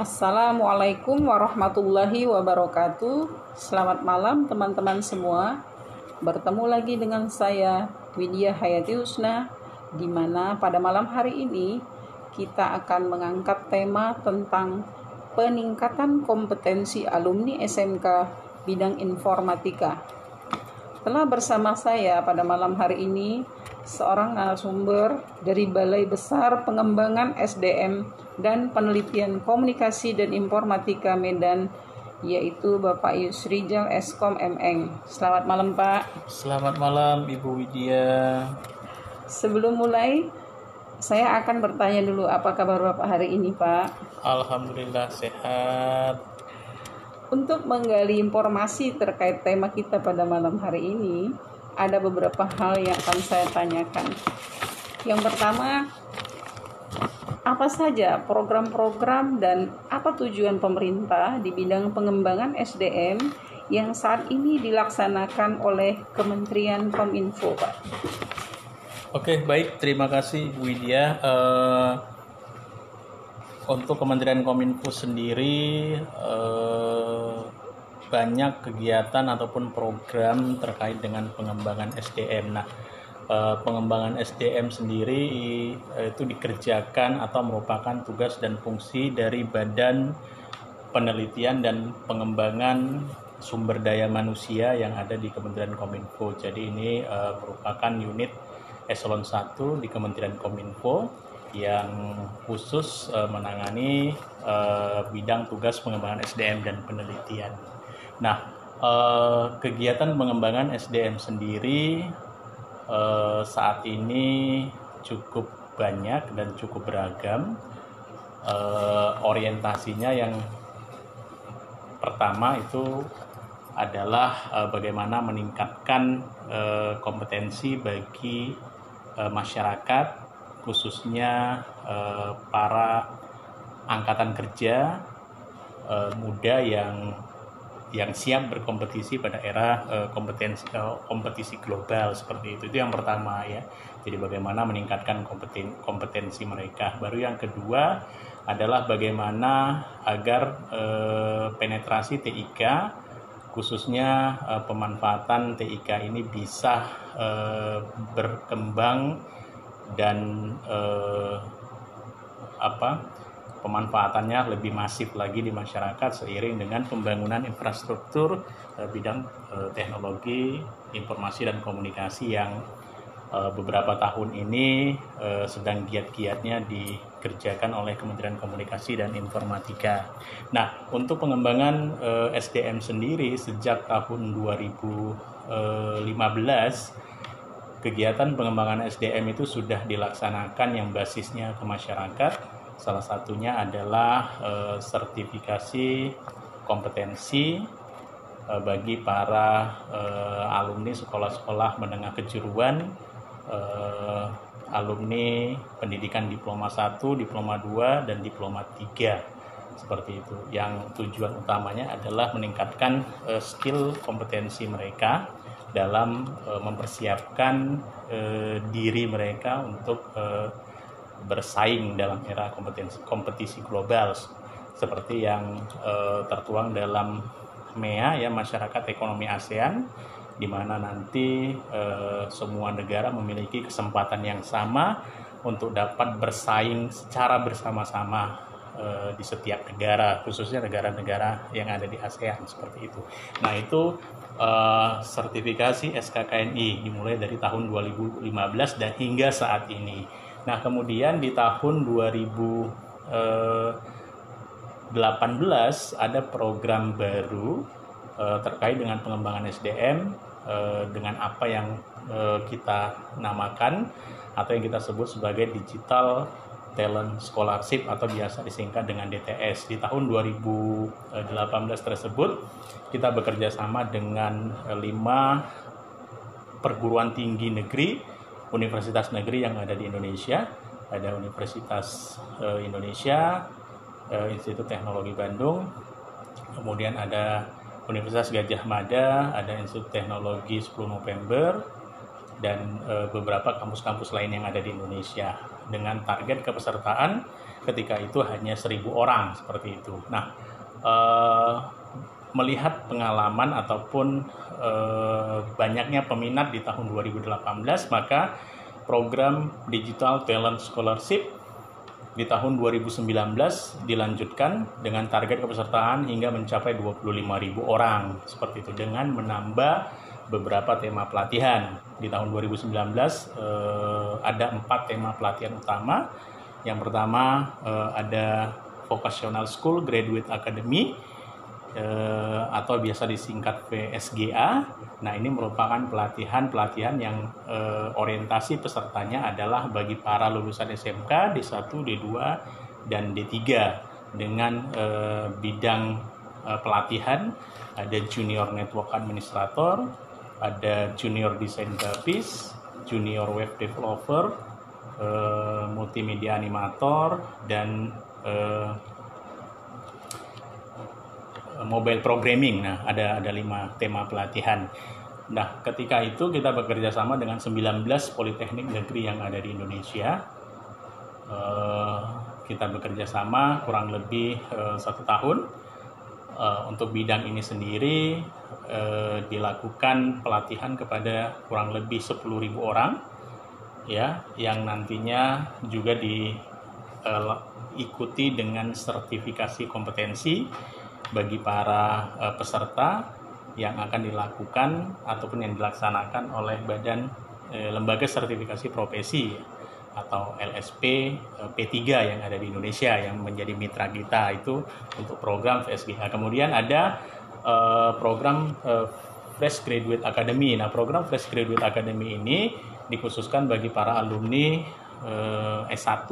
Assalamualaikum warahmatullahi wabarakatuh. Selamat malam teman-teman semua. Bertemu lagi dengan saya Widya Hayati Husna di mana pada malam hari ini kita akan mengangkat tema tentang peningkatan kompetensi alumni SMK bidang informatika. Telah bersama saya pada malam hari ini seorang narasumber dari Balai Besar Pengembangan SDM dan Penelitian Komunikasi dan Informatika Medan yaitu Bapak Yusrijal Eskom MN. Selamat malam Pak. Selamat malam Ibu Widya. Sebelum mulai, saya akan bertanya dulu apa kabar Bapak hari ini Pak? Alhamdulillah sehat. Untuk menggali informasi terkait tema kita pada malam hari ini, ada beberapa hal yang akan saya tanyakan. Yang pertama, apa saja program-program dan apa tujuan pemerintah di bidang pengembangan SDM yang saat ini dilaksanakan oleh Kementerian Kominfo, Pak? Oke, baik. Terima kasih, Bu Widya. Uh, untuk Kementerian Kominfo sendiri uh, banyak kegiatan ataupun program terkait dengan pengembangan SDM. Nah, uh, pengembangan SDM sendiri uh, itu dikerjakan atau merupakan tugas dan fungsi dari Badan Penelitian dan Pengembangan Sumber Daya Manusia yang ada di Kementerian Kominfo. Jadi ini uh, merupakan unit eselon 1 di Kementerian Kominfo yang khusus uh, menangani uh, bidang tugas pengembangan SDM dan penelitian. Nah, uh, kegiatan pengembangan SDM sendiri uh, saat ini cukup banyak dan cukup beragam. Uh, orientasinya yang pertama itu adalah uh, bagaimana meningkatkan uh, kompetensi bagi uh, masyarakat khususnya uh, para angkatan kerja uh, muda yang yang siap berkompetisi pada era uh, kompetensi uh, kompetisi global seperti itu. Itu yang pertama ya. Jadi bagaimana meningkatkan kompeten, kompetensi mereka. Baru yang kedua adalah bagaimana agar uh, penetrasi TIK khususnya uh, pemanfaatan TIK ini bisa uh, berkembang dan eh, apa pemanfaatannya lebih masif lagi di masyarakat seiring dengan pembangunan infrastruktur eh, bidang eh, teknologi informasi dan komunikasi yang eh, beberapa tahun ini sedang giat-giatnya dikerjakan oleh Kementerian Komunikasi dan Informatika. Nah, untuk pengembangan SDM sendiri sejak tahun 2015 kegiatan pengembangan SDM itu sudah dilaksanakan yang basisnya ke masyarakat. Salah satunya adalah eh, sertifikasi kompetensi eh, bagi para eh, alumni sekolah-sekolah menengah kejuruan, alumni pendidikan diploma 1, diploma 2, dan diploma 3 seperti itu. Yang tujuan utamanya adalah meningkatkan uh, skill kompetensi mereka dalam e, mempersiapkan e, diri mereka untuk e, bersaing dalam era kompetensi kompetisi global seperti yang e, tertuang dalam MEA ya masyarakat ekonomi ASEAN di mana nanti e, semua negara memiliki kesempatan yang sama untuk dapat bersaing secara bersama-sama di setiap negara khususnya negara-negara yang ada di ASEAN seperti itu. Nah, itu uh, sertifikasi SKKNI dimulai dari tahun 2015 dan hingga saat ini. Nah, kemudian di tahun 2018 eh, ada program baru uh, terkait dengan pengembangan SDM uh, dengan apa yang kita namakan atau yang kita sebut sebagai digital Talent Scholarship atau biasa disingkat dengan DTS. Di tahun 2018 tersebut kita bekerja sama dengan lima perguruan tinggi negeri, universitas negeri yang ada di Indonesia. Ada Universitas uh, Indonesia, uh, Institut Teknologi Bandung, kemudian ada Universitas Gajah Mada, ada Institut Teknologi 10 November, dan uh, beberapa kampus-kampus lain yang ada di Indonesia dengan target kepesertaan ketika itu hanya 1000 orang seperti itu. Nah, eh, melihat pengalaman ataupun eh, banyaknya peminat di tahun 2018, maka program Digital Talent Scholarship di tahun 2019 dilanjutkan dengan target kepesertaan hingga mencapai 25.000 orang seperti itu dengan menambah beberapa tema pelatihan. Di tahun 2019 eh, ada empat tema pelatihan utama. Yang pertama eh, ada vocational school graduate academy eh, atau biasa disingkat VSGA. Nah, ini merupakan pelatihan-pelatihan yang eh, orientasi pesertanya adalah bagi para lulusan SMK D1, D2, dan D3 dengan eh, bidang eh, pelatihan ada junior network administrator, ada junior design grafis, junior web developer, eh, multimedia animator dan eh, mobile programming. Nah, ada ada lima tema pelatihan. Nah, ketika itu kita bekerja sama dengan 19 politeknik negeri yang ada di Indonesia. Uh, kita bekerja sama kurang lebih uh, satu tahun. Uh, untuk bidang ini sendiri uh, dilakukan pelatihan kepada kurang lebih 10.000 orang, ya, yang nantinya juga diikuti dengan sertifikasi kompetensi bagi para uh, peserta yang akan dilakukan ataupun yang dilaksanakan oleh Badan uh, Lembaga Sertifikasi Profesi atau LSP uh, P3 yang ada di Indonesia yang menjadi mitra kita itu untuk program VSGH. Kemudian ada uh, program uh, Fresh Graduate Academy. Nah, program Fresh Graduate Academy ini dikhususkan bagi para alumni uh, S1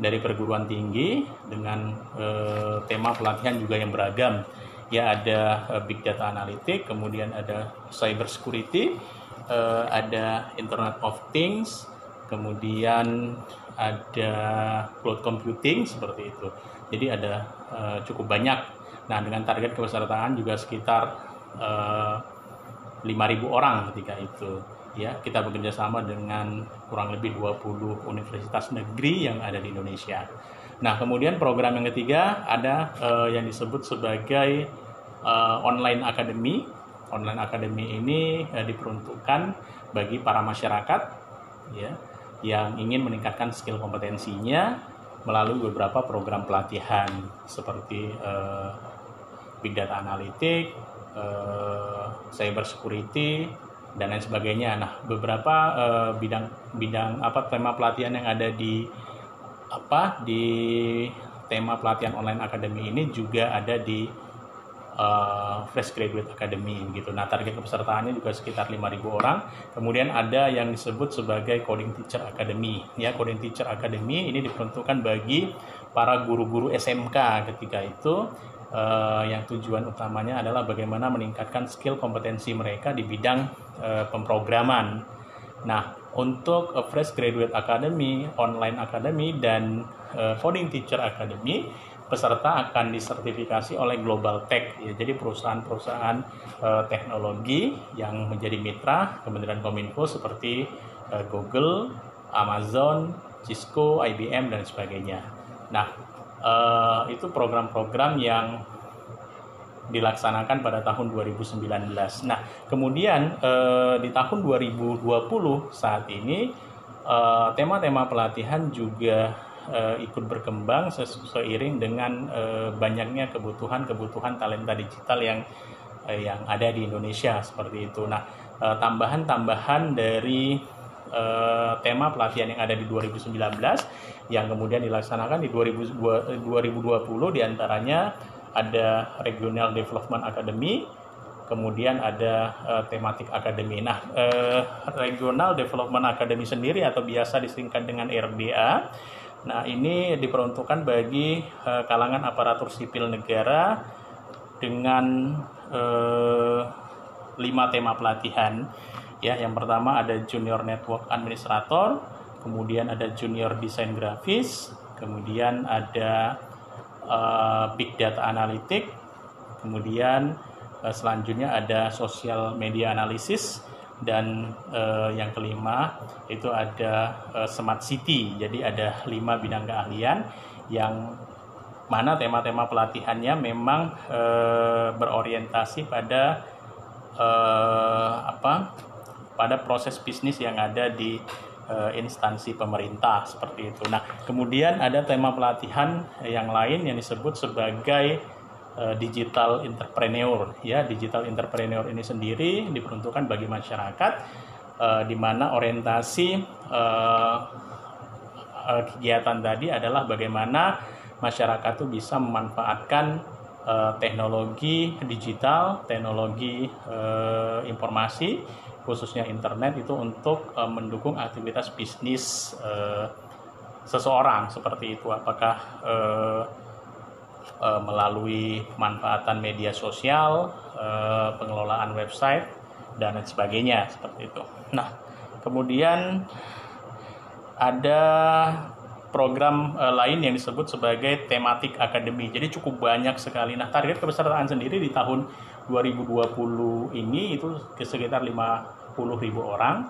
dari perguruan tinggi dengan uh, tema pelatihan juga yang beragam. Ya ada uh, big data analytic, kemudian ada cyber security, uh, ada Internet of Things, kemudian ada cloud computing seperti itu. Jadi ada cukup banyak. Nah dengan target kepesertaan juga sekitar uh, 5.000 orang ketika itu ya kita bekerja sama dengan kurang lebih 20 universitas negeri yang ada di Indonesia. Nah, kemudian program yang ketiga ada uh, yang disebut sebagai uh, online academy. Online academy ini uh, diperuntukkan bagi para masyarakat ya yang ingin meningkatkan skill kompetensinya melalui beberapa program pelatihan seperti uh, big data analytic, uh, cyber security, dan lain sebagainya. Nah, beberapa uh, bidang bidang apa tema pelatihan yang ada di apa di tema pelatihan online academy ini juga ada di uh, Fresh Graduate Academy gitu. Nah, target kepesertaannya juga sekitar 5.000 orang. Kemudian ada yang disebut sebagai Coding Teacher Academy. Ya, Coding Teacher Academy ini diperuntukkan bagi para guru-guru SMK ketika itu uh, yang tujuan utamanya adalah bagaimana meningkatkan skill kompetensi mereka di bidang uh, pemrograman. Nah, untuk uh, Fresh Graduate Academy, Online Academy, dan uh, Coding Teacher Academy, peserta akan disertifikasi oleh Global Tech. Ya, jadi perusahaan-perusahaan uh, teknologi yang menjadi mitra Kementerian Kominfo seperti uh, Google, Amazon, Cisco, IBM, dan sebagainya. Nah, uh, itu program-program yang dilaksanakan pada tahun 2019. Nah, kemudian uh, di tahun 2020 saat ini tema tema-tema pelatihan juga uh, ikut berkembang seiring dengan uh, banyaknya kebutuhan-kebutuhan talenta digital yang uh, yang ada di Indonesia seperti itu. Nah, tambahan-tambahan dari uh, tema pelatihan yang ada di 2019 yang kemudian dilaksanakan di 2020 di antaranya ada Regional Development Academy, kemudian ada uh, tematik akademi. Nah, uh, Regional Development Academy sendiri atau biasa disingkat dengan RDA. Nah, ini diperuntukkan bagi uh, kalangan aparatur sipil negara dengan uh, lima tema pelatihan Ya, yang pertama ada junior network administrator, kemudian ada junior desain grafis, kemudian ada uh, big data analytic, kemudian uh, selanjutnya ada social media analysis, dan uh, yang kelima itu ada uh, smart city. Jadi ada lima bidang keahlian yang mana tema-tema pelatihannya memang uh, berorientasi pada uh, apa? pada proses bisnis yang ada di uh, instansi pemerintah seperti itu. Nah, kemudian ada tema pelatihan yang lain yang disebut sebagai Eh, digital entrepreneur ya digital entrepreneur ini sendiri diperuntukkan bagi masyarakat uh, di mana orientasi uh, kegiatan tadi adalah bagaimana masyarakat itu bisa memanfaatkan teknologi digital teknologi uh, informasi khususnya internet itu untuk uh, mendukung aktivitas bisnis uh, seseorang seperti itu apakah uh, e, melalui manfaatan media sosial, e, pengelolaan website dan lain sebagainya seperti itu. Nah, kemudian ada program e, lain yang disebut sebagai tematik akademi. Jadi cukup banyak sekali. Nah, target kepesertaan sendiri di tahun 2020 ini itu sekitar 50 ribu orang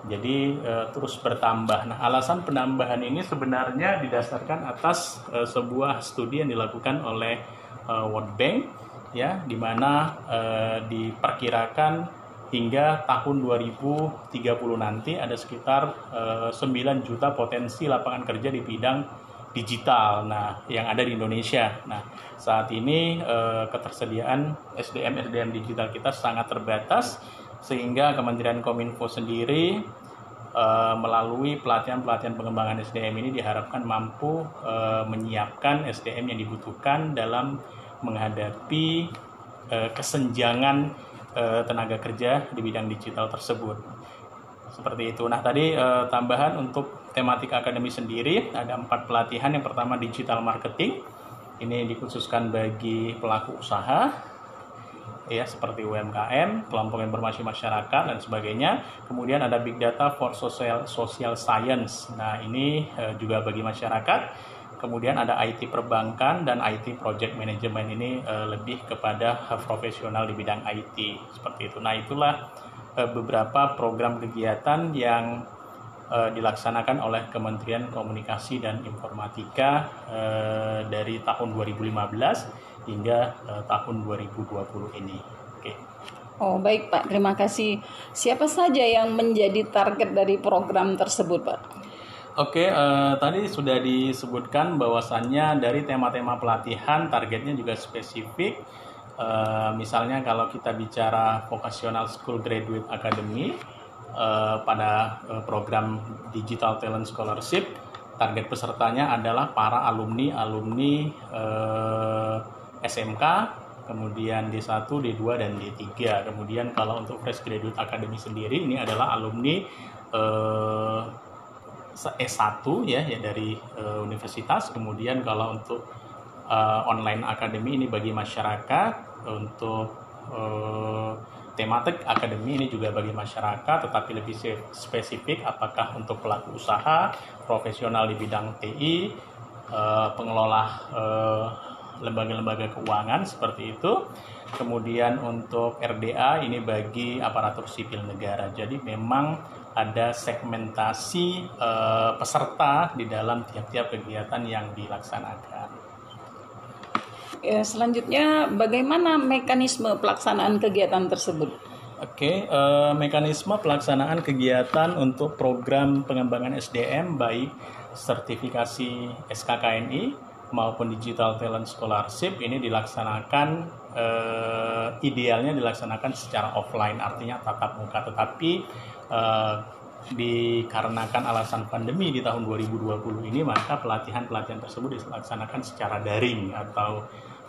jadi uh, terus bertambah. Nah, alasan penambahan ini sebenarnya didasarkan atas uh, sebuah studi yang dilakukan oleh uh, World Bank ya di mana uh, diperkirakan hingga tahun 2030 nanti ada sekitar uh, 9 juta potensi lapangan kerja di bidang digital. Nah, yang ada di Indonesia. Nah, saat ini uh, ketersediaan SDM SDM digital kita sangat terbatas sehingga Kementerian Kominfo sendiri e, melalui pelatihan-pelatihan pengembangan SDM ini diharapkan mampu e, menyiapkan SDM yang dibutuhkan dalam menghadapi e, kesenjangan e, tenaga kerja di bidang digital tersebut. Seperti itu. Nah, tadi e, tambahan untuk tematik akademi sendiri ada empat pelatihan. Yang pertama digital marketing. Ini dikhususkan bagi pelaku usaha ya seperti UMKM, kelompok informasi masyarakat dan sebagainya. Kemudian ada big data for social social science. Nah, ini uh, juga bagi masyarakat. Kemudian ada IT perbankan dan IT project management ini uh, lebih kepada profesional di bidang IT seperti itu. Nah, itulah uh, beberapa program kegiatan yang dilaksanakan oleh Kementerian Komunikasi dan Informatika dari tahun 2015 hingga uh, tahun 2020 ini. Oke. Oh baik Pak, terima kasih. Siapa saja yang menjadi target dari program tersebut Pak? Oke, uh, tadi sudah disebutkan bahwasannya dari tema-tema pelatihan targetnya juga spesifik. Uh, misalnya kalau kita bicara vocational school graduate academy uh, pada uh, program digital talent scholarship, target pesertanya adalah para alumni alumni uh, SMK, kemudian D1, D2 dan D3. Kemudian kalau untuk fresh graduate academy sendiri ini adalah alumni eh, S1 ya ya dari eh, universitas. Kemudian kalau untuk eh, online academy ini bagi masyarakat untuk eh, tematik akademi ini juga bagi masyarakat tetapi lebih spesifik apakah untuk pelaku usaha, profesional di bidang TI, eh, pengelola eh, lembaga-lembaga keuangan seperti itu. Kemudian untuk RDA ini bagi aparatur sipil negara. Jadi memang ada segmentasi uh, peserta di dalam tiap-tiap kegiatan yang dilaksanakan. Ya, selanjutnya bagaimana mekanisme pelaksanaan kegiatan tersebut? Oke, uh, mekanisme pelaksanaan kegiatan untuk program pengembangan SDM baik sertifikasi SKKNI maupun digital talent scholarship ini dilaksanakan eh, idealnya dilaksanakan secara offline artinya tatap muka tetapi eh, dikarenakan alasan pandemi di tahun 2020 ini maka pelatihan-pelatihan tersebut dilaksanakan secara daring atau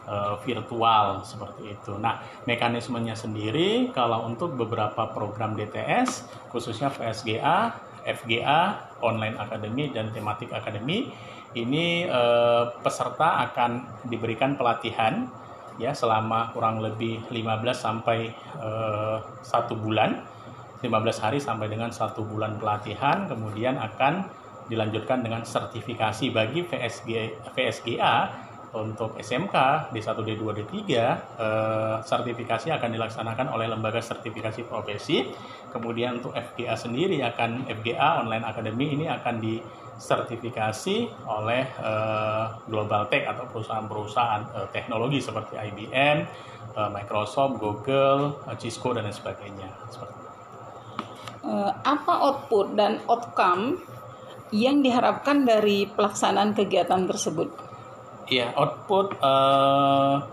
uh, virtual seperti itu. Nah, mekanismenya sendiri kalau untuk beberapa program DTS khususnya VSGA, FGA, Online Academy dan Tematik Academy ini eh, peserta akan diberikan pelatihan ya selama kurang lebih 15 sampai eh, satu bulan 15 hari sampai dengan satu bulan pelatihan kemudian akan dilanjutkan dengan sertifikasi bagi VSG, VSGA untuk SMK D1, D2, D3 eh, sertifikasi akan dilaksanakan oleh lembaga sertifikasi profesi. Kemudian untuk FGA sendiri akan FGA Online Academy ini akan disertifikasi oleh eh, Global Tech atau perusahaan-perusahaan eh, teknologi seperti IBM, eh, Microsoft, Google, eh, Cisco dan lain sebagainya. Seperti apa output dan outcome yang diharapkan dari pelaksanaan kegiatan tersebut? Iya, output uh,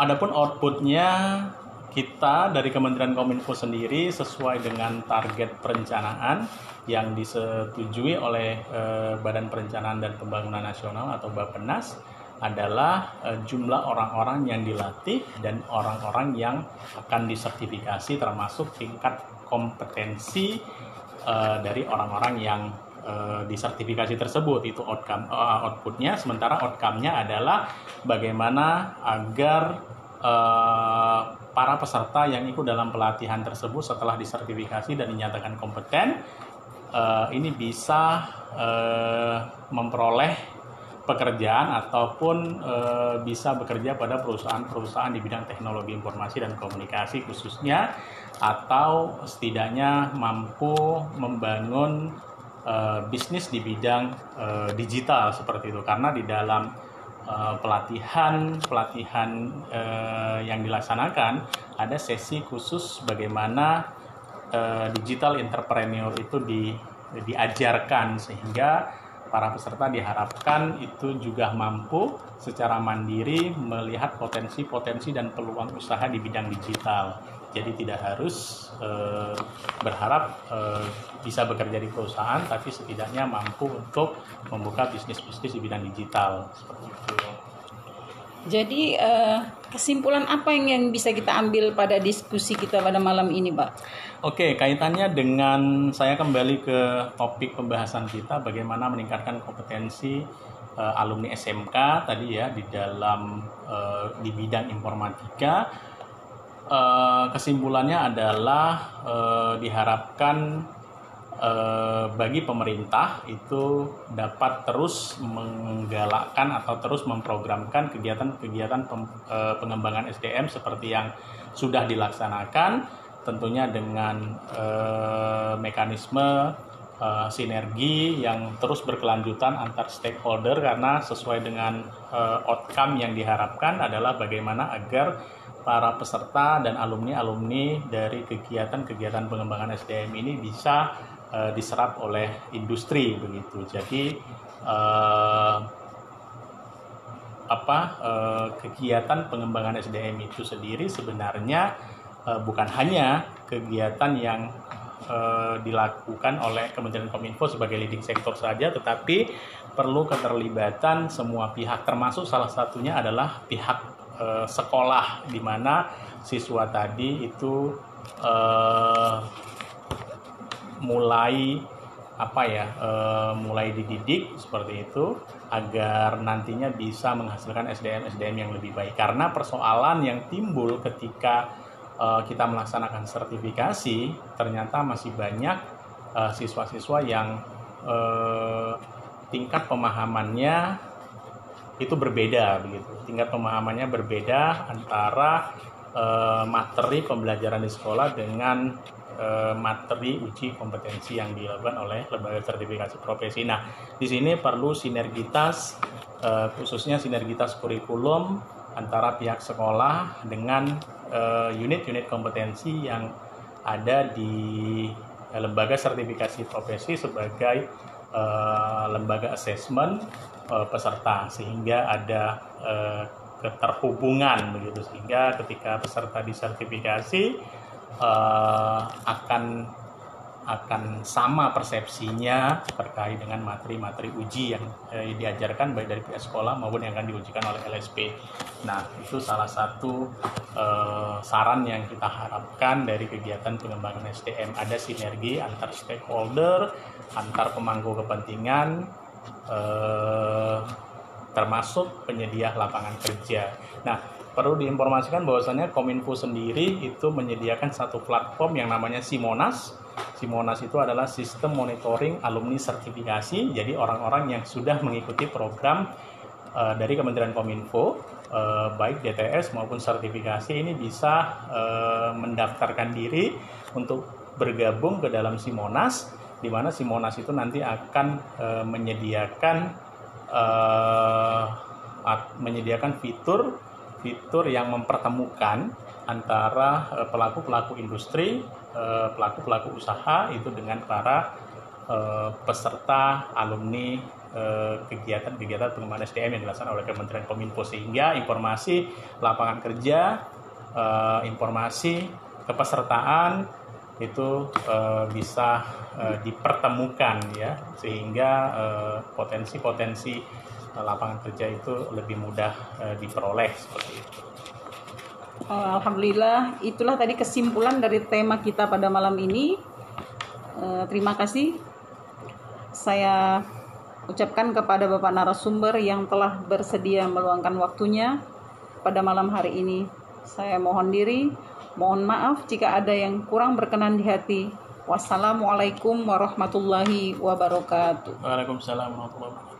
adapun outputnya kita dari Kementerian Kominfo sendiri sesuai dengan target perencanaan yang disetujui oleh uh, Badan Perencanaan dan Pembangunan Nasional atau Bappenas adalah uh, jumlah orang-orang yang dilatih dan orang-orang yang akan disertifikasi termasuk tingkat kompetensi uh, dari orang-orang yang uh, di sertifikasi tersebut itu outcome uh, outputnya. Sementara outcome-nya adalah bagaimana agar uh, para peserta yang ikut dalam pelatihan tersebut setelah disertifikasi dan dinyatakan kompeten uh, ini bisa uh, memperoleh pekerjaan ataupun e, bisa bekerja pada perusahaan-perusahaan di bidang teknologi informasi dan komunikasi khususnya atau setidaknya mampu membangun uh, bisnis di bidang uh, digital seperti itu. Karena di dalam uh, pelatihan pelatihan uh, yang dilaksanakan ada sesi khusus bagaimana uh, digital entrepreneur itu di, diajarkan. Sehingga para peserta diharapkan itu juga mampu secara mandiri melihat potensi-potensi dan peluang usaha di bidang digital jadi tidak harus uh, berharap uh, bisa bekerja di perusahaan tapi setidaknya mampu untuk membuka bisnis-bisnis di bidang digital seperti itu. Jadi uh, kesimpulan apa yang yang bisa kita ambil pada diskusi kita pada malam ini, Pak? Oke, kaitannya dengan saya kembali ke topik pembahasan kita bagaimana meningkatkan kompetensi uh, alumni SMK tadi ya di dalam uh, di bidang informatika uh, kesimpulannya adalah uh, diharapkan uh, bagi pemerintah itu dapat terus menggalakkan atau terus memprogramkan kegiatan-kegiatan uh, pengembangan SDM seperti yang sudah dilaksanakan tentunya dengan uh, mekanisme uh, sinergi yang terus berkelanjutan antar stakeholder karena sesuai dengan uh, outcome yang diharapkan adalah bagaimana agar para peserta dan alumni-alumni dari kegiatan-kegiatan pengembangan SDM ini bisa uh, diserap oleh industri begitu. Jadi uh, apa uh, kegiatan pengembangan SDM itu sendiri sebenarnya bukan hanya kegiatan yang uh, dilakukan oleh Kementerian Kominfo sebagai leading sektor saja, tetapi perlu keterlibatan semua pihak, termasuk salah satunya adalah pihak uh, sekolah di mana siswa tadi itu uh, mulai apa ya uh, mulai dididik seperti itu agar nantinya bisa menghasilkan SDM SDM yang lebih baik. Karena persoalan yang timbul ketika uh, kita melaksanakan sertifikasi ternyata masih banyak siswa-siswa uh, yang uh, tingkat pemahamannya itu berbeda begitu. Tingkat pemahamannya berbeda antara e, materi pembelajaran di sekolah dengan e, materi uji kompetensi yang dilakukan oleh lembaga sertifikasi profesi. Nah, di sini perlu sinergitas e, khususnya sinergitas kurikulum antara pihak sekolah dengan unit-unit kompetensi yang ada di lembaga sertifikasi profesi sebagai uh, lembaga assessment uh, peserta. Sehingga ada uh, keterhubungan begitu. Sehingga ketika peserta disertifikasi uh, akan akan sama persepsinya terkait dengan materi-materi uji yang eh, diajarkan baik dari pihak sekolah maupun yang akan diujikan oleh LSP. Nah, itu salah satu eh, saran yang kita harapkan dari kegiatan pengembangan SDM. Ada sinergi antar stakeholder, antar pemangku kepentingan, eh, termasuk penyedia lapangan kerja. Nah, perlu diinformasikan bahwasannya Kominfo sendiri itu menyediakan satu platform yang namanya Simonas Simonas itu adalah sistem monitoring alumni sertifikasi. Jadi orang-orang yang sudah mengikuti program uh, dari Kementerian Kominfo uh, baik DTS maupun sertifikasi ini bisa uh, mendaftarkan diri untuk bergabung ke dalam Simonas di mana Simonas itu nanti akan uh, menyediakan uh, menyediakan fitur fitur yang mempertemukan antara pelaku-pelaku industri, pelaku-pelaku usaha itu dengan para peserta alumni Eh, kegiatan-kegiatan pengembangan SDM yang dilaksanakan oleh Kementerian Kominfo. Sehingga informasi lapangan kerja, eh, informasi kepesertaan itu bisa dipertemukan ya. Sehingga potensi-potensi lapangan kerja itu lebih mudah uh, diperoleh seperti itu. Alhamdulillah itulah tadi kesimpulan dari tema kita pada malam ini. Uh, terima kasih. Saya ucapkan kepada Bapak narasumber yang telah bersedia meluangkan waktunya pada malam hari ini. Saya mohon diri, mohon maaf jika ada yang kurang berkenan di hati. Wassalamualaikum warahmatullahi wabarakatuh. Waalaikumsalam warahmatullahi wabarakatuh.